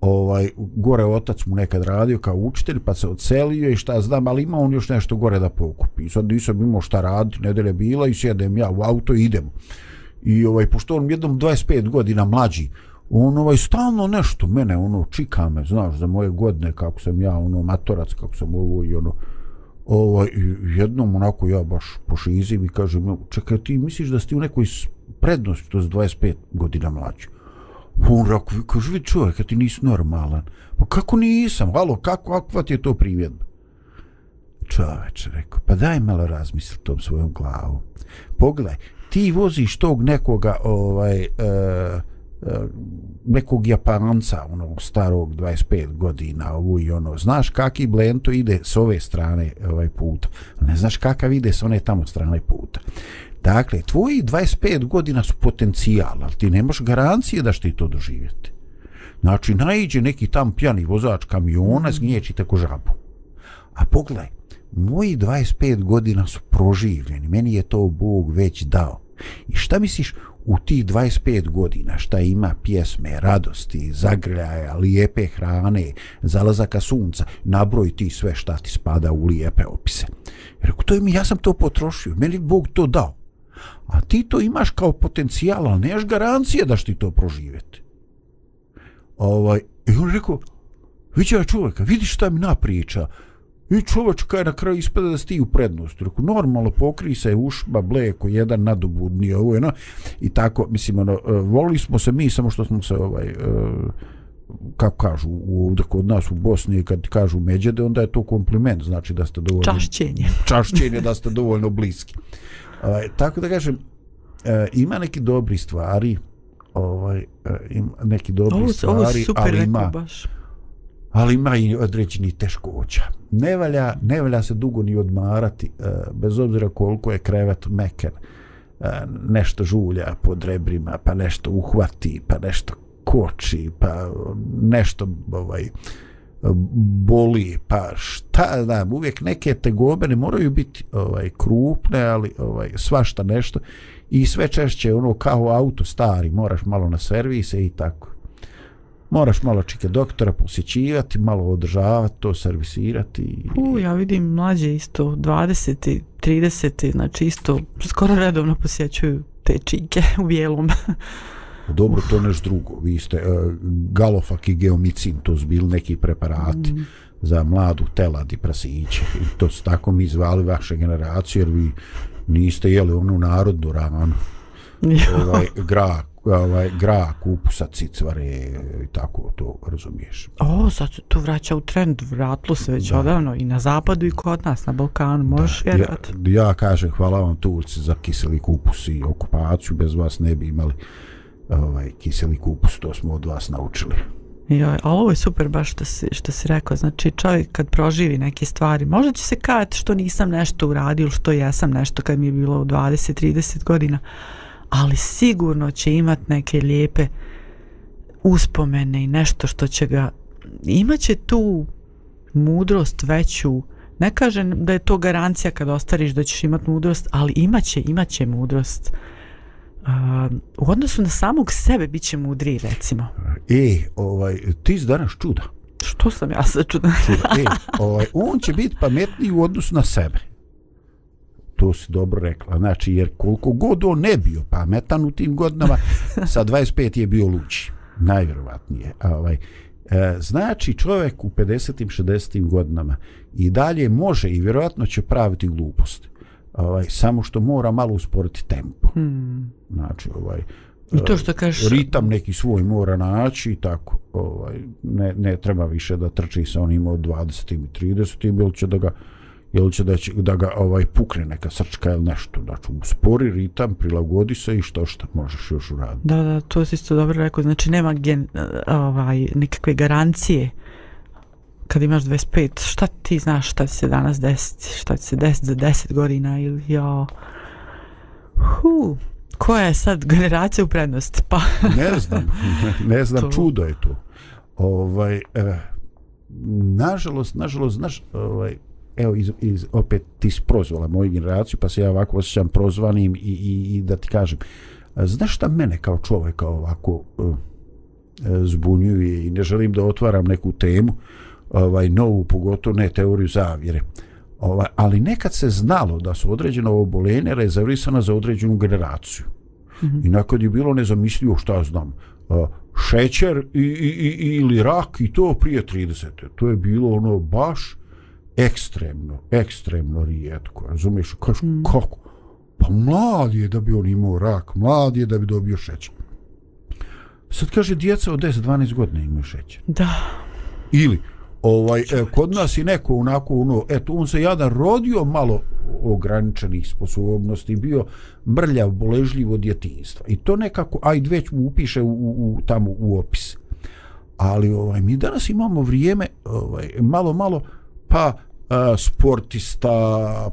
C: Ovaj gore otac mu nekad radio kao učitelj pa se odselio i šta znam ali ima on još nešto gore da pokupi. I sad nisam imao šta raditi nedelja bila i sjedem ja u auto i idemo. I ovaj pošto on jednom 25 godina mlađi on ovaj stalno nešto mene ono čika me znaš za moje godine kako sam ja ono matorac kako sam ovo i ono ovaj jednom onako ja baš pošizim i kažem čekaj ti misliš da si ti u nekoj prednosti to je 25 godina mlađi? On rako, kaže vidi čovjek ti nisi normalan. Pa kako nisam? Halo kako kakva ti je to primjedba? Čoveče rekao pa daj malo razmisli tom svojom glavom. Pogledaj ti voziš tog nekoga ovaj e, nekog japanca onog starog 25 godina ovu i ono. Znaš kaki blento ide s ove strane ovaj puta? Ne znaš kakav ide s one tamo strane puta. Dakle tvoji 25 godina su potencijal ali ti nemaš garancije da će ti to doživjeti. Znači naiđe neki tam pjani vozač kamiona zgnječi tako žabu. A pogledaj moji 25 godina su proživljeni meni je to Bog već dao. I šta misliš u tih 25 godina šta ima pjesme, radosti, zagrljaja, lijepe hrane, zalazaka sunca, nabroj ti sve šta ti spada u lijepe opise. Rekao, to je mi, ja sam to potrošio, meni Bog to dao. A ti to imaš kao potencijal, ali neš garancije da ti to proživjeti. Ovaj, I on rekao, vidio čovjeka, vidi šta mi napriča. I čovač kaj na kraju ispada da si ti u prednosti. Rekao, normalno pokri se ušba, bleko, jedan nadobudni, ovo je, no, i tako, mislim, ono, e, volili smo se mi, samo što smo se, ovaj, e, kako kažu, ovdje kod nas u Bosni, kad kažu međede, onda je to kompliment, znači da ste dovoljno...
B: Čašćenje.
C: Čašćenje, da ste dovoljno bliski. Ovaj, tako da kažem, e, ima neki dobri stvari, ovaj, e, ima neki dobri
B: Ovo,
C: stvari,
B: ovo super
C: ali ima,
B: baš
C: ali ima i određeni teškoća. Ne valja, ne valja se dugo ni odmarati, e, bez obzira koliko je krevet meken, e, nešto žulja pod rebrima, pa nešto uhvati, pa nešto koči, pa nešto ovaj, boli, pa šta znam, uvijek neke tegobe ne moraju biti ovaj krupne, ali ovaj svašta nešto i sve češće ono kao auto stari, moraš malo na servise i tako. Moraš malo čike doktora posjećivati, malo održavati, to servisirati.
B: U, ja vidim mlađe isto, 20. 30. znači isto skoro redovno posjećuju te čike u bijelom.
C: Dobro, to nešto drugo. Vi ste uh, galofak i geomicin, to su bili neki preparati mm. za mladu telad i prasiće. I to su tako mi zvali vaše generacije, jer vi niste jeli onu narodnu ranu. ovaj, gra, ovaj, gra, kupusa, cicvare i tako to razumiješ.
B: O, sad se to vraća u trend, vratilo se već da. odavno i na zapadu i kod nas, na Balkanu, možeš vjerati.
C: Ja, ja kažem, hvala vam Turci za kiseli kupus i okupaciju, bez vas ne bi imali ovaj, kiseli kupus, to smo od vas naučili.
B: Joj, ali ovo je super baš što si, što si rekao, znači čovjek kad proživi neke stvari, možda će se kajati što nisam nešto uradio, što jesam nešto kad mi je bilo u 20-30 godina, ali sigurno će imat neke lijepe uspomene i nešto što će ga imaće tu mudrost veću. Ne kažem da je to garancija kad ostariš da ćeš imat mudrost ali imaće, imaće mudrost. Uh, u odnosu na samog sebe bit će mudri recimo.
C: E, ovaj, ti si danas čuda.
B: Što sam ja sad čuda, čuda.
C: E, ovaj, on će biti pametniji u odnosu na sebe to si dobro rekla. Znači, jer koliko god on ne bio pametan u tim godinama, sa 25 je bio luči. Najvjerovatnije. Ovaj, e, znači, čovjek u 50 60 godinama i dalje može i vjerovatno će praviti glupost. Ovaj, samo što mora malo usporiti tempo. Hmm. Znači, ovaj,
B: I to što kažeš...
C: Ritam neki svoj mora naći i tako. Ovaj, ne, ne treba više da trči sa onim od 20 i 30 ili će da ga ili će da, će da ga ovaj pukne neka srčka ili nešto. Znači, uspori ritam, prilagodi se i što što možeš još uraditi.
B: Da, da, to si isto dobro rekao. Znači, nema gen, ovaj, nikakve garancije kad imaš 25, šta ti znaš šta će se danas desiti, šta će se desiti za 10 godina ili ja... Hu, koja je sad generacija u prednosti? Pa...
C: ne znam, ne znam, to... čudo je to. Ovaj, eh, nažalost, nažalost, znaš, ovaj, evo iz, iz, opet ti si prozvala moju generaciju pa se ja ovako osjećam prozvanim i, i, i da ti kažem znaš šta mene kao čovjeka ovako uh, zbunjuje i ne želim da otvaram neku temu ovaj novu pogotovo ne teoriju zavjere ovaj, ali nekad se znalo da su određena obolenja rezervisana za određenu generaciju mm -hmm. i nakon je bilo nezamisljivo šta znam uh, šećer i, i, i, ili rak i to prije 30. To je bilo ono baš ekstremno, ekstremno rijetko, razumiješ, kaš, mm. kako? Pa mlad je da bi on imao rak, mlad je da bi dobio šećer. Sad kaže, djeca od 10-12 godina imaju šećer.
B: Da.
C: Ili, ovaj, e, kod nas i neko onako, ono, eto, on se jadan rodio malo ograničenih sposobnosti, bio mrljav, boležljiv od djetinstva. I to nekako, aj već mu upiše u, u, u, tamo u opis. Ali ovaj, mi danas imamo vrijeme, ovaj, malo, malo, pa E, sportista,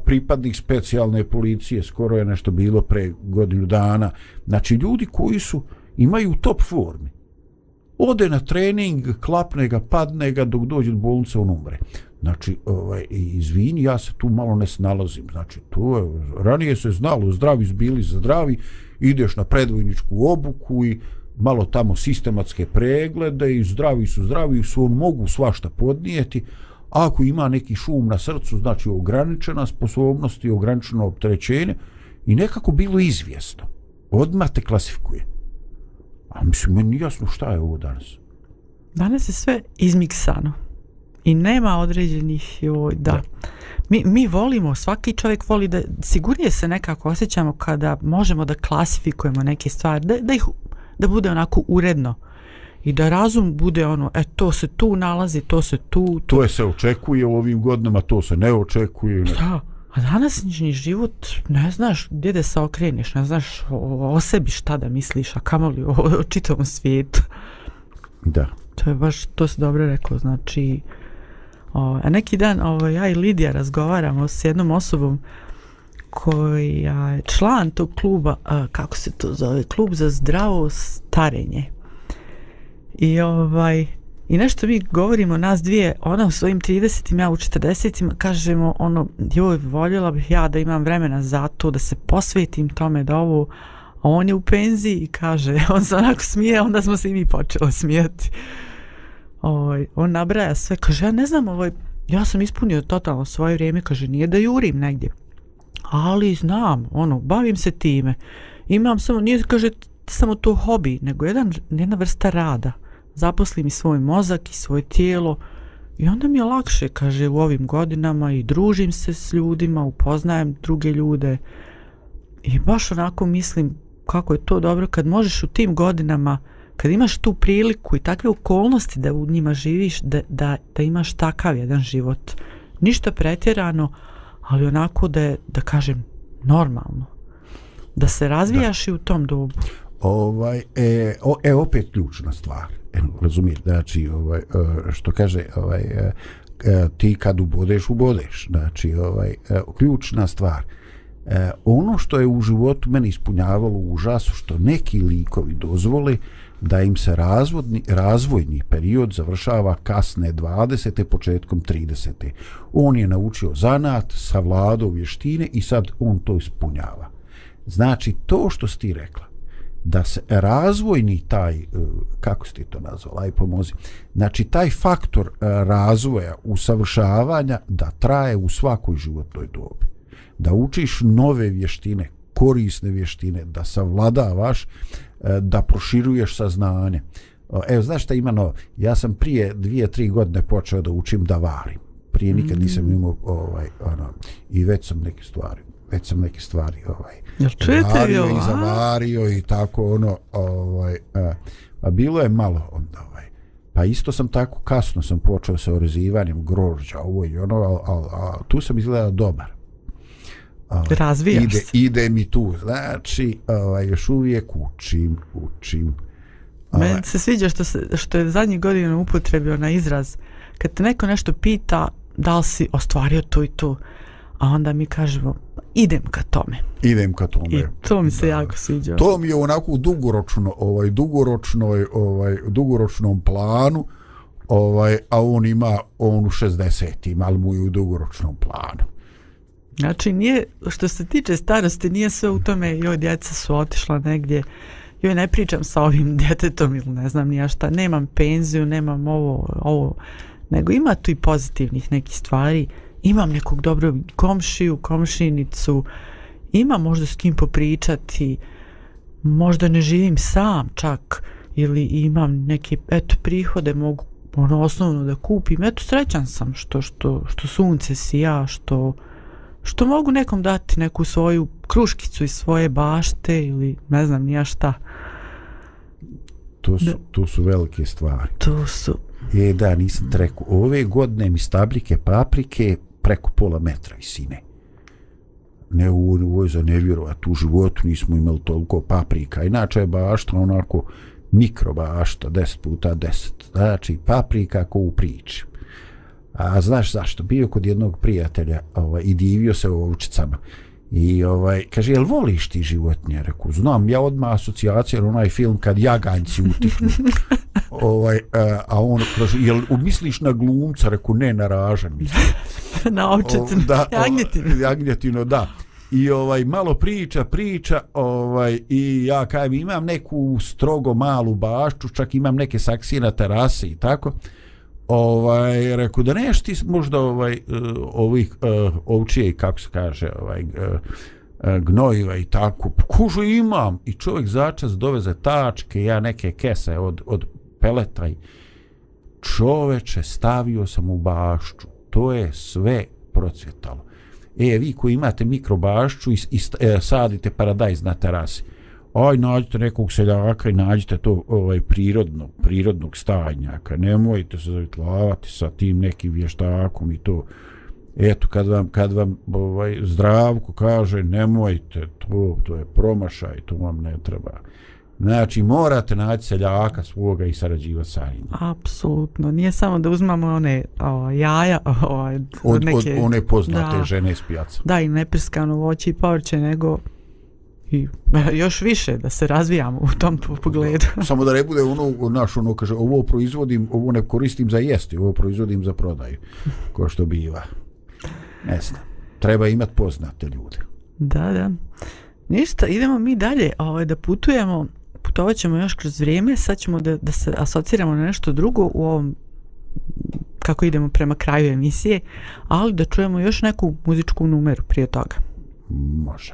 C: pripadnik specijalne policije, skoro je nešto bilo pre godinu dana. Znači, ljudi koji su, imaju top formi. Ode na trening, klapne ga, padne ga, dok dođe do bolnice, on umre. Znači, ovaj, izvini, ja se tu malo ne snalazim. Znači, to je, ranije se znalo, zdravi zbili zdravi, ideš na predvojničku obuku i malo tamo sistematske preglede i zdravi su zdravi, su on mogu svašta podnijeti, ako ima neki šum na srcu, znači ograničena sposobnost i ograničeno opterećenje i nekako bilo izvjesno. Odmah te klasifikuje. A mislim, meni jasno šta je ovo danas.
B: Danas je sve izmiksano. I nema određenih, joj, da. da. Mi, mi volimo, svaki čovjek voli da sigurnije se nekako osjećamo kada možemo da klasifikujemo neke stvari, da, da ih da bude onako uredno i da razum bude ono, e, to se tu nalazi, to se tu...
C: To, to je se očekuje u ovim godinama, to se ne očekuje. Ne.
B: Da, a danas život, ne znaš gdje da se okreniš, ne znaš o, o sebi šta da misliš, a kamo li o, o čitavom svijetu.
C: Da.
B: To je baš, to se dobro rekao, znači... O, a neki dan ovo, ja i Lidija razgovaramo s jednom osobom koji je član tog kluba, a, kako se to zove, klub za zdravo starenje. I ovaj i nešto mi govorimo nas dvije, ona u svojim 30-im, ja u 40-im, kažemo ono, joj, voljela bih ja da imam vremena za to, da se posvetim tome da ovo, a on je u penziji i kaže, on se onako smije, onda smo se i mi počeli smijeti. Ovaj, on nabraja sve, kaže, ja ne znam, ovaj, ja sam ispunio totalno svoje vrijeme, kaže, nije da jurim negdje. Ali znam, ono, bavim se time. Imam samo, nije, kaže, samo to hobi, nego jedan, jedna vrsta rada. Zaposlim i svoj mozak i svoje tijelo i onda mi je lakše, kaže, u ovim godinama i družim se s ljudima, upoznajem druge ljude i baš onako mislim kako je to dobro kad možeš u tim godinama kad imaš tu priliku i takve okolnosti da u njima živiš da, da, da imaš takav jedan život. Ništa pretjerano ali onako da je, da kažem normalno. Da se razvijaš da. i u tom dobu
C: ovaj e, o, e opet ključna stvar e, razumiješ znači ovaj e, što kaže ovaj e, e, ti kad ubodeš ubodeš znači ovaj ključna stvar e, ono što je u životu meni ispunjavalo užasu što neki likovi dozvole da im se razvodni, razvojni period završava kasne 20. početkom 30. On je naučio zanat, savladao vještine i sad on to ispunjava. Znači, to što si ti rekla, da se razvojni taj, e, kako si ti to nazvala, aj pomozi, znači taj faktor e, razvoja, usavršavanja, da traje u svakoj životnoj dobi. Da učiš nove vještine, korisne vještine, da savladavaš, E, da proširuješ saznanje. Evo, znaš šta ima no, ja sam prije dvije, tri godine počeo da učim da varim. Prije nikad nisam mm. imao, ovaj, ono, i već sam neke stvari, već sam neke stvari, ovaj,
B: ja
C: i zavario i tako, ono, ovaj, a, a bilo je malo onda, ovaj, pa isto sam tako kasno sam počeo sa orezivanjem grožđa, ovo i ono, a, a, a tu sam izgledao dobar.
B: Ovaj, razvijaš
C: ide, se. ide mi tu znači ovaj, još uvijek učim učim.
B: Ovaj. meni se sviđa što, se, što je zadnjih godina upotrebio na izraz kad te neko nešto pita da li si ostvario to i to a onda mi kažemo idem ka tome.
C: Idem ka tome.
B: I to mi se da. jako sviđa.
C: To mi je onako dugoročno ovaj dugoročnoj ovaj dugoročnom planu ovaj a on ima on u 60 ima ali mu je u dugoročnom planu.
B: Znači, nije, što se tiče starosti, nije sve u tome, joj, djeca su otišla negdje, joj, ne pričam sa ovim djetetom ili ne znam nija šta, nemam penziju, nemam ovo, ovo, nego ima tu i pozitivnih nekih stvari, imam nekog dobrog komšiju, komšinicu, imam možda s kim popričati, možda ne živim sam čak, ili imam neke, eto, prihode, mogu ono osnovno da kupim, eto, srećan sam što, što, što sunce sija, što, što mogu nekom dati neku svoju kruškicu iz svoje bašte ili ne znam nija šta.
C: To su, to su velike stvari.
B: To su.
C: E da, nisam treku. Ove godine mi stablike paprike preko pola metra visine. Ne ovo je za nevjerovat. U životu nismo imali toliko paprika. Inače je bašta onako mikro bašta, 10 puta 10. Znači paprika ko u priči. A znaš zašto? Bio kod jednog prijatelja ovaj, i divio se u ovčicama. I ovaj, kaže, jel voliš ti životinje? Reku, znam, ja odmah asocijacija na onaj film kad jaganjci utihnu. ovaj, a, a on kaže, jel misliš na glumca? Reku, ne, na ražan mislim.
B: na ovčicu, da, jagnjetinu.
C: Jagnjetinu, da. I ovaj malo priča, priča, ovaj i ja kajem imam neku strogo malu bašču, čak imam neke saksije na terasi i tako ovaj rekao da neš ti možda ovaj eh, ovih eh, ovčije kako se kaže ovaj eh, gnojiva i tako. Pa kužu imam. I čovjek začas doveze tačke ja neke kese od od peleta i čoveče stavio sam u bašću. To je sve procvjetalo. E vi koji imate mikrobašću i, i e, sadite paradajz na terasi aj nađite nekog seljaka i nađite to ovaj prirodno, prirodnog stajnjaka. Nemojte se zavitlavati sa tim nekim vještakom i to. Eto, kad vam, kad vam ovaj, zdravko kaže nemojte, to, to je promašaj, to vam ne treba. Znači, morate naći seljaka svoga i sarađivati sa njim.
B: Apsolutno. Nije samo da uzmamo one o, jaja, o,
C: od, neke... Od one poznate da, žene iz pijaca.
B: Da, i neprskano voće i povrće, nego i još više da se razvijamo u tom pogledu.
C: Samo da ne bude ono, naš ono kaže, ovo proizvodim, ovo ne koristim za jesti, ovo proizvodim za prodaju, ko što biva. Ne znam. Treba imati poznate ljude.
B: Da, da. Ništa, idemo mi dalje ovaj, da putujemo, putovat ćemo još kroz vrijeme, sad ćemo da, da se asociramo na nešto drugo u ovom kako idemo prema kraju emisije, ali da čujemo još neku muzičku numeru prije toga.
C: Može.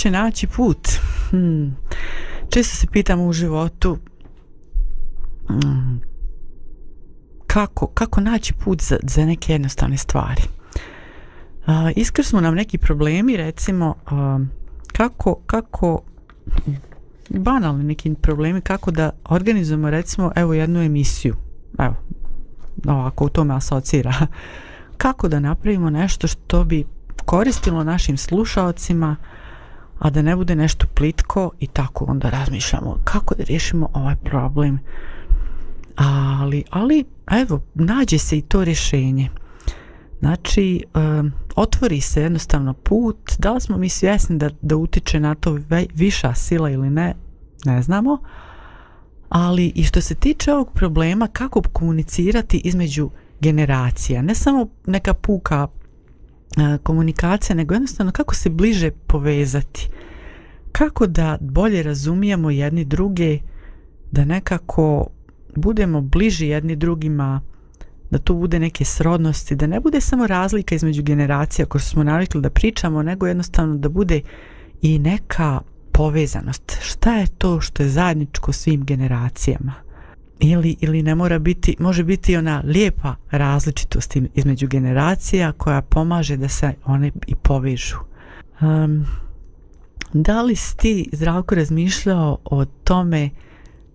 B: Će naći put. Hmm. Često se pitam u životu hmm. kako, kako naći put za, za neke jednostavne stvari. Uh, iskri smo nam neki problemi, recimo uh, kako, kako banalni neki problemi, kako da organizujemo recimo evo jednu emisiju. Evo, ovako u tome asocira. Kako da napravimo nešto što bi koristilo našim slušalcima uh, a da ne bude nešto plitko i tako onda razmišljamo kako da riješimo ovaj problem. Ali, ali evo, nađe se i to rješenje. Znači um, otvori se jednostavno put. Da li smo mi svjesni da, da utiče na to viša sila ili ne ne znamo. Ali i što se tiče ovog problema kako komunicirati između generacija? Ne samo neka puka komunikacija, nego jednostavno kako se bliže povezati. Kako da bolje razumijemo jedni druge, da nekako budemo bliži jedni drugima, da tu bude neke srodnosti, da ne bude samo razlika između generacija koje smo navikli da pričamo, nego jednostavno da bude i neka povezanost. Šta je to što je zajedničko svim generacijama? Ili, ili ne mora biti, može biti ona lijepa različitost između generacija koja pomaže da se one i povežu. Um, da li si ti, Zdravko, razmišljao o tome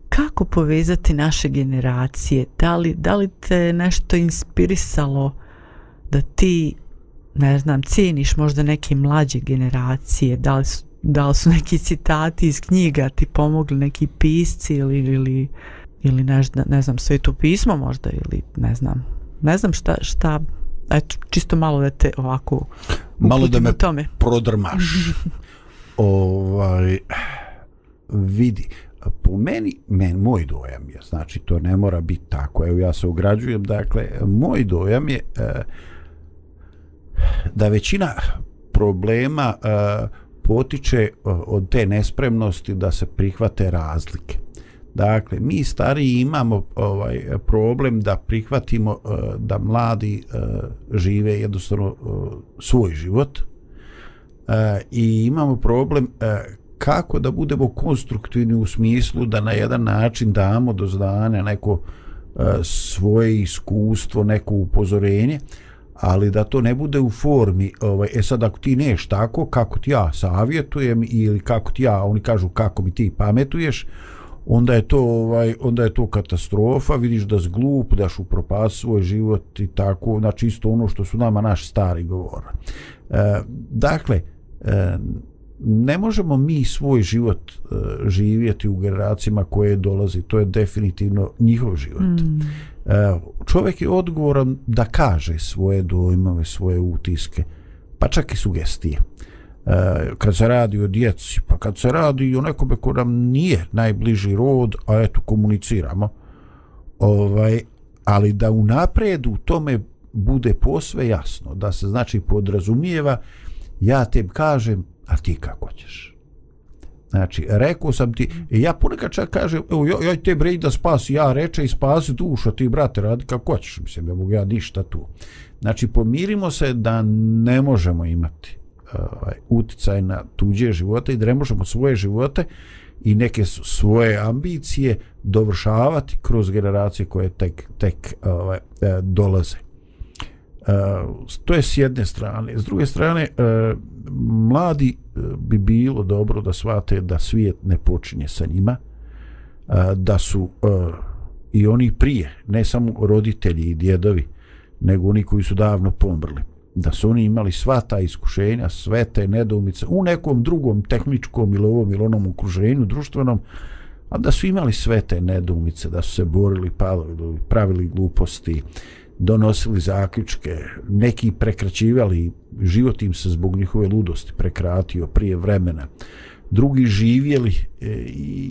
B: kako povezati naše generacije? Da li, da li te nešto inspirisalo da ti, ne znam, cijeniš možda neke mlađe generacije? Da li su, da li su neki citati iz knjiga ti pomogli, neki pisci ili, ili, ili ne, ne znam, sveto pismo možda ili ne znam. Ne znam šta, šta eto, čisto malo da te ovako
C: Malo da me
B: tome.
C: prodrmaš. ovaj, vidi, po meni, men, moj dojam je, znači to ne mora biti tako, evo ja se ugrađujem, dakle, moj dojam je e, da većina problema e, potiče e, od te nespremnosti da se prihvate razlike. Dakle, mi stariji imamo ovaj problem da prihvatimo eh, da mladi eh, žive jednostavno eh, svoj život e, i imamo problem kako da budemo konstruktivni u smislu da na jedan način damo do znanja neko svoje iskustvo, neko upozorenje, ali da to ne bude u formi, ovaj, e sad ako ti neš tako, kako ti ja savjetujem ili kako ti ja, oni kažu kako mi ti pametuješ, onda je to ovaj onda je to katastrofa vidiš da si glup da si upropast svoj život i tako znači isto ono što su nama naši stari govore e, dakle e, ne možemo mi svoj život e, živjeti u generacijama koje dolazi to je definitivno njihov život.
B: Mm.
C: e, čovjek je odgovoran da kaže svoje dojmove svoje utiske pa čak i sugestije. e, E, kad se radi o djeci, pa kad se radi o nekome ko nam nije najbliži rod, a eto komuniciramo, ovaj, ali da u napredu tome bude posve jasno, da se znači podrazumijeva, ja te kažem, a ti kako ćeš. Znači, rekao sam ti, ja ponekad čak kažem, evo, joj, joj te brej da spasi, ja reče i spasi dušu, a ti brate radi kako ćeš, mislim, ne mogu ja ništa tu. Znači, pomirimo se da ne možemo imati ovaj, uticaj na tuđe živote i da ne možemo svoje živote i neke svoje ambicije dovršavati kroz generacije koje tek, tek ovaj, e, dolaze. E, to je s jedne strane. S druge strane, e, mladi bi bilo dobro da shvate da svijet ne počinje sa njima, da su i oni prije, ne samo roditelji i djedovi, nego oni koji su davno pomrli da su oni imali sva ta iskušenja, sve te nedoumice u nekom drugom tehničkom ili ovom ili onom okruženju društvenom, a da su imali sve te nedoumice, da su se borili, palili, pravili gluposti, donosili zaključke, neki prekraćivali, život im se zbog njihove ludosti prekratio prije vremena, drugi živjeli e,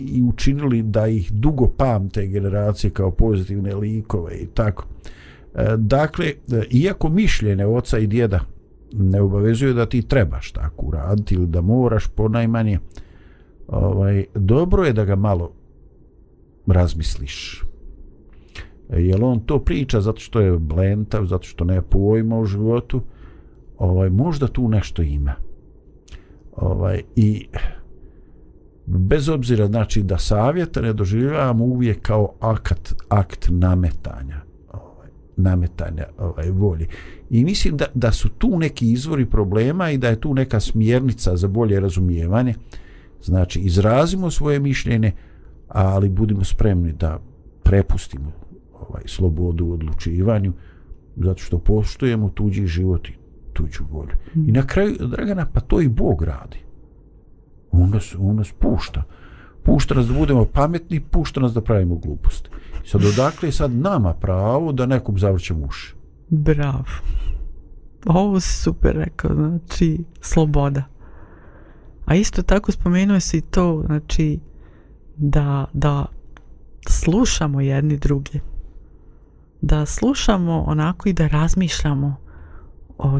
C: i učinili da ih dugo pamte generacije kao pozitivne likove i tako. E, dakle, e, iako mišljene oca i djeda ne obavezuju da ti trebaš tako uraditi ili da moraš ponajmanje, ovaj, dobro je da ga malo razmisliš. E, jel on to priča zato što je blentav, zato što ne pojma u životu, ovaj, možda tu nešto ima. Ovaj, I bez obzira znači da savjeta ne doživljavamo uvijek kao akt, akt nametanja nametanja ovaj, volje. I mislim da, da su tu neki izvori problema i da je tu neka smjernica za bolje razumijevanje. Znači, izrazimo svoje mišljenje, ali budimo spremni da prepustimo ovaj, slobodu u odlučivanju, zato što poštujemo tuđi život i tuđu volju. I na kraju, Dragana, pa to i Bog radi. On nas, on nas pušta. Pušta nas da budemo pametni, pušta nas da pravimo gluposti. Sad odakle je sad nama pravo da nekom zavrćemo uši?
B: Bravo. Ovo si super rekao, znači, sloboda. A isto tako spomenuo si i to, znači, da, da slušamo jedni druge. Da slušamo onako i da razmišljamo o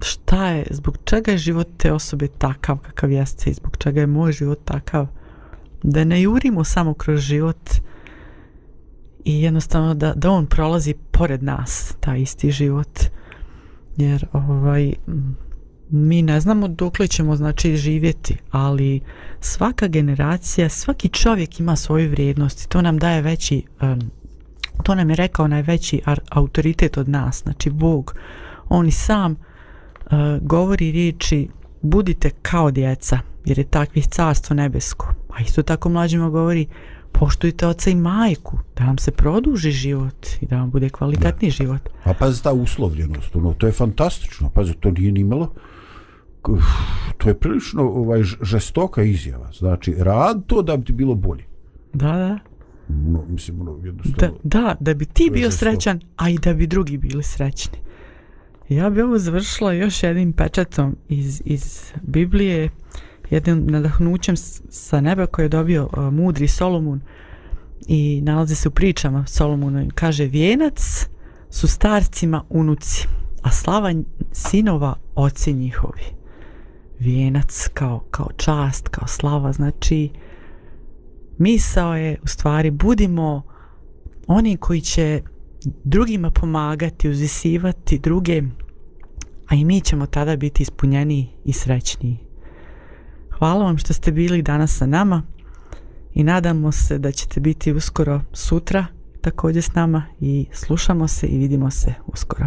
B: šta je, zbog čega je život te osobe takav kakav jeste i zbog čega je moj život takav. Da ne jurimo samo kroz život i jednostavno da, da on prolazi pored nas, taj isti život. Jer ovaj, mi ne znamo dokle ćemo znači živjeti, ali svaka generacija, svaki čovjek ima svoju vrijednost i to nam daje veći um, to nam je rekao najveći autoritet od nas, znači Bog. On i sam uh, govori riječi budite kao djeca, jer je takvih carstvo nebesko. A isto tako mlađima govori poštujte oca i majku, da vam se produži život i da vam bude kvalitetni da. život.
C: A pazi ta uslovljenost, ono, to je fantastično, pazi, to nije nimalo, to je prilično ovaj, žestoka izjava, znači, rad to da bi ti bilo bolje.
B: Da, da.
C: No, mislim, ono, jednostavno...
B: Da, da, da bi ti bio srećan, a i da bi drugi bili srećni. Ja bi ovo završila još jednim pečatom iz, iz Biblije, jednim nadahnućem sa neba koje je dobio uh, mudri Solomon i nalazi se u pričama Solomona kaže vijenac su starcima unuci a slava sinova oci njihovi. Vijenac kao, kao čast kao slava znači misao je u stvari budimo oni koji će drugima pomagati uzisivati druge a i mi ćemo tada biti ispunjeni i srećniji. Hvala vam što ste bili danas sa nama i nadamo se da ćete biti uskoro sutra također s nama i slušamo se i vidimo se uskoro.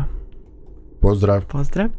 C: Pozdrav.
B: Pozdrav.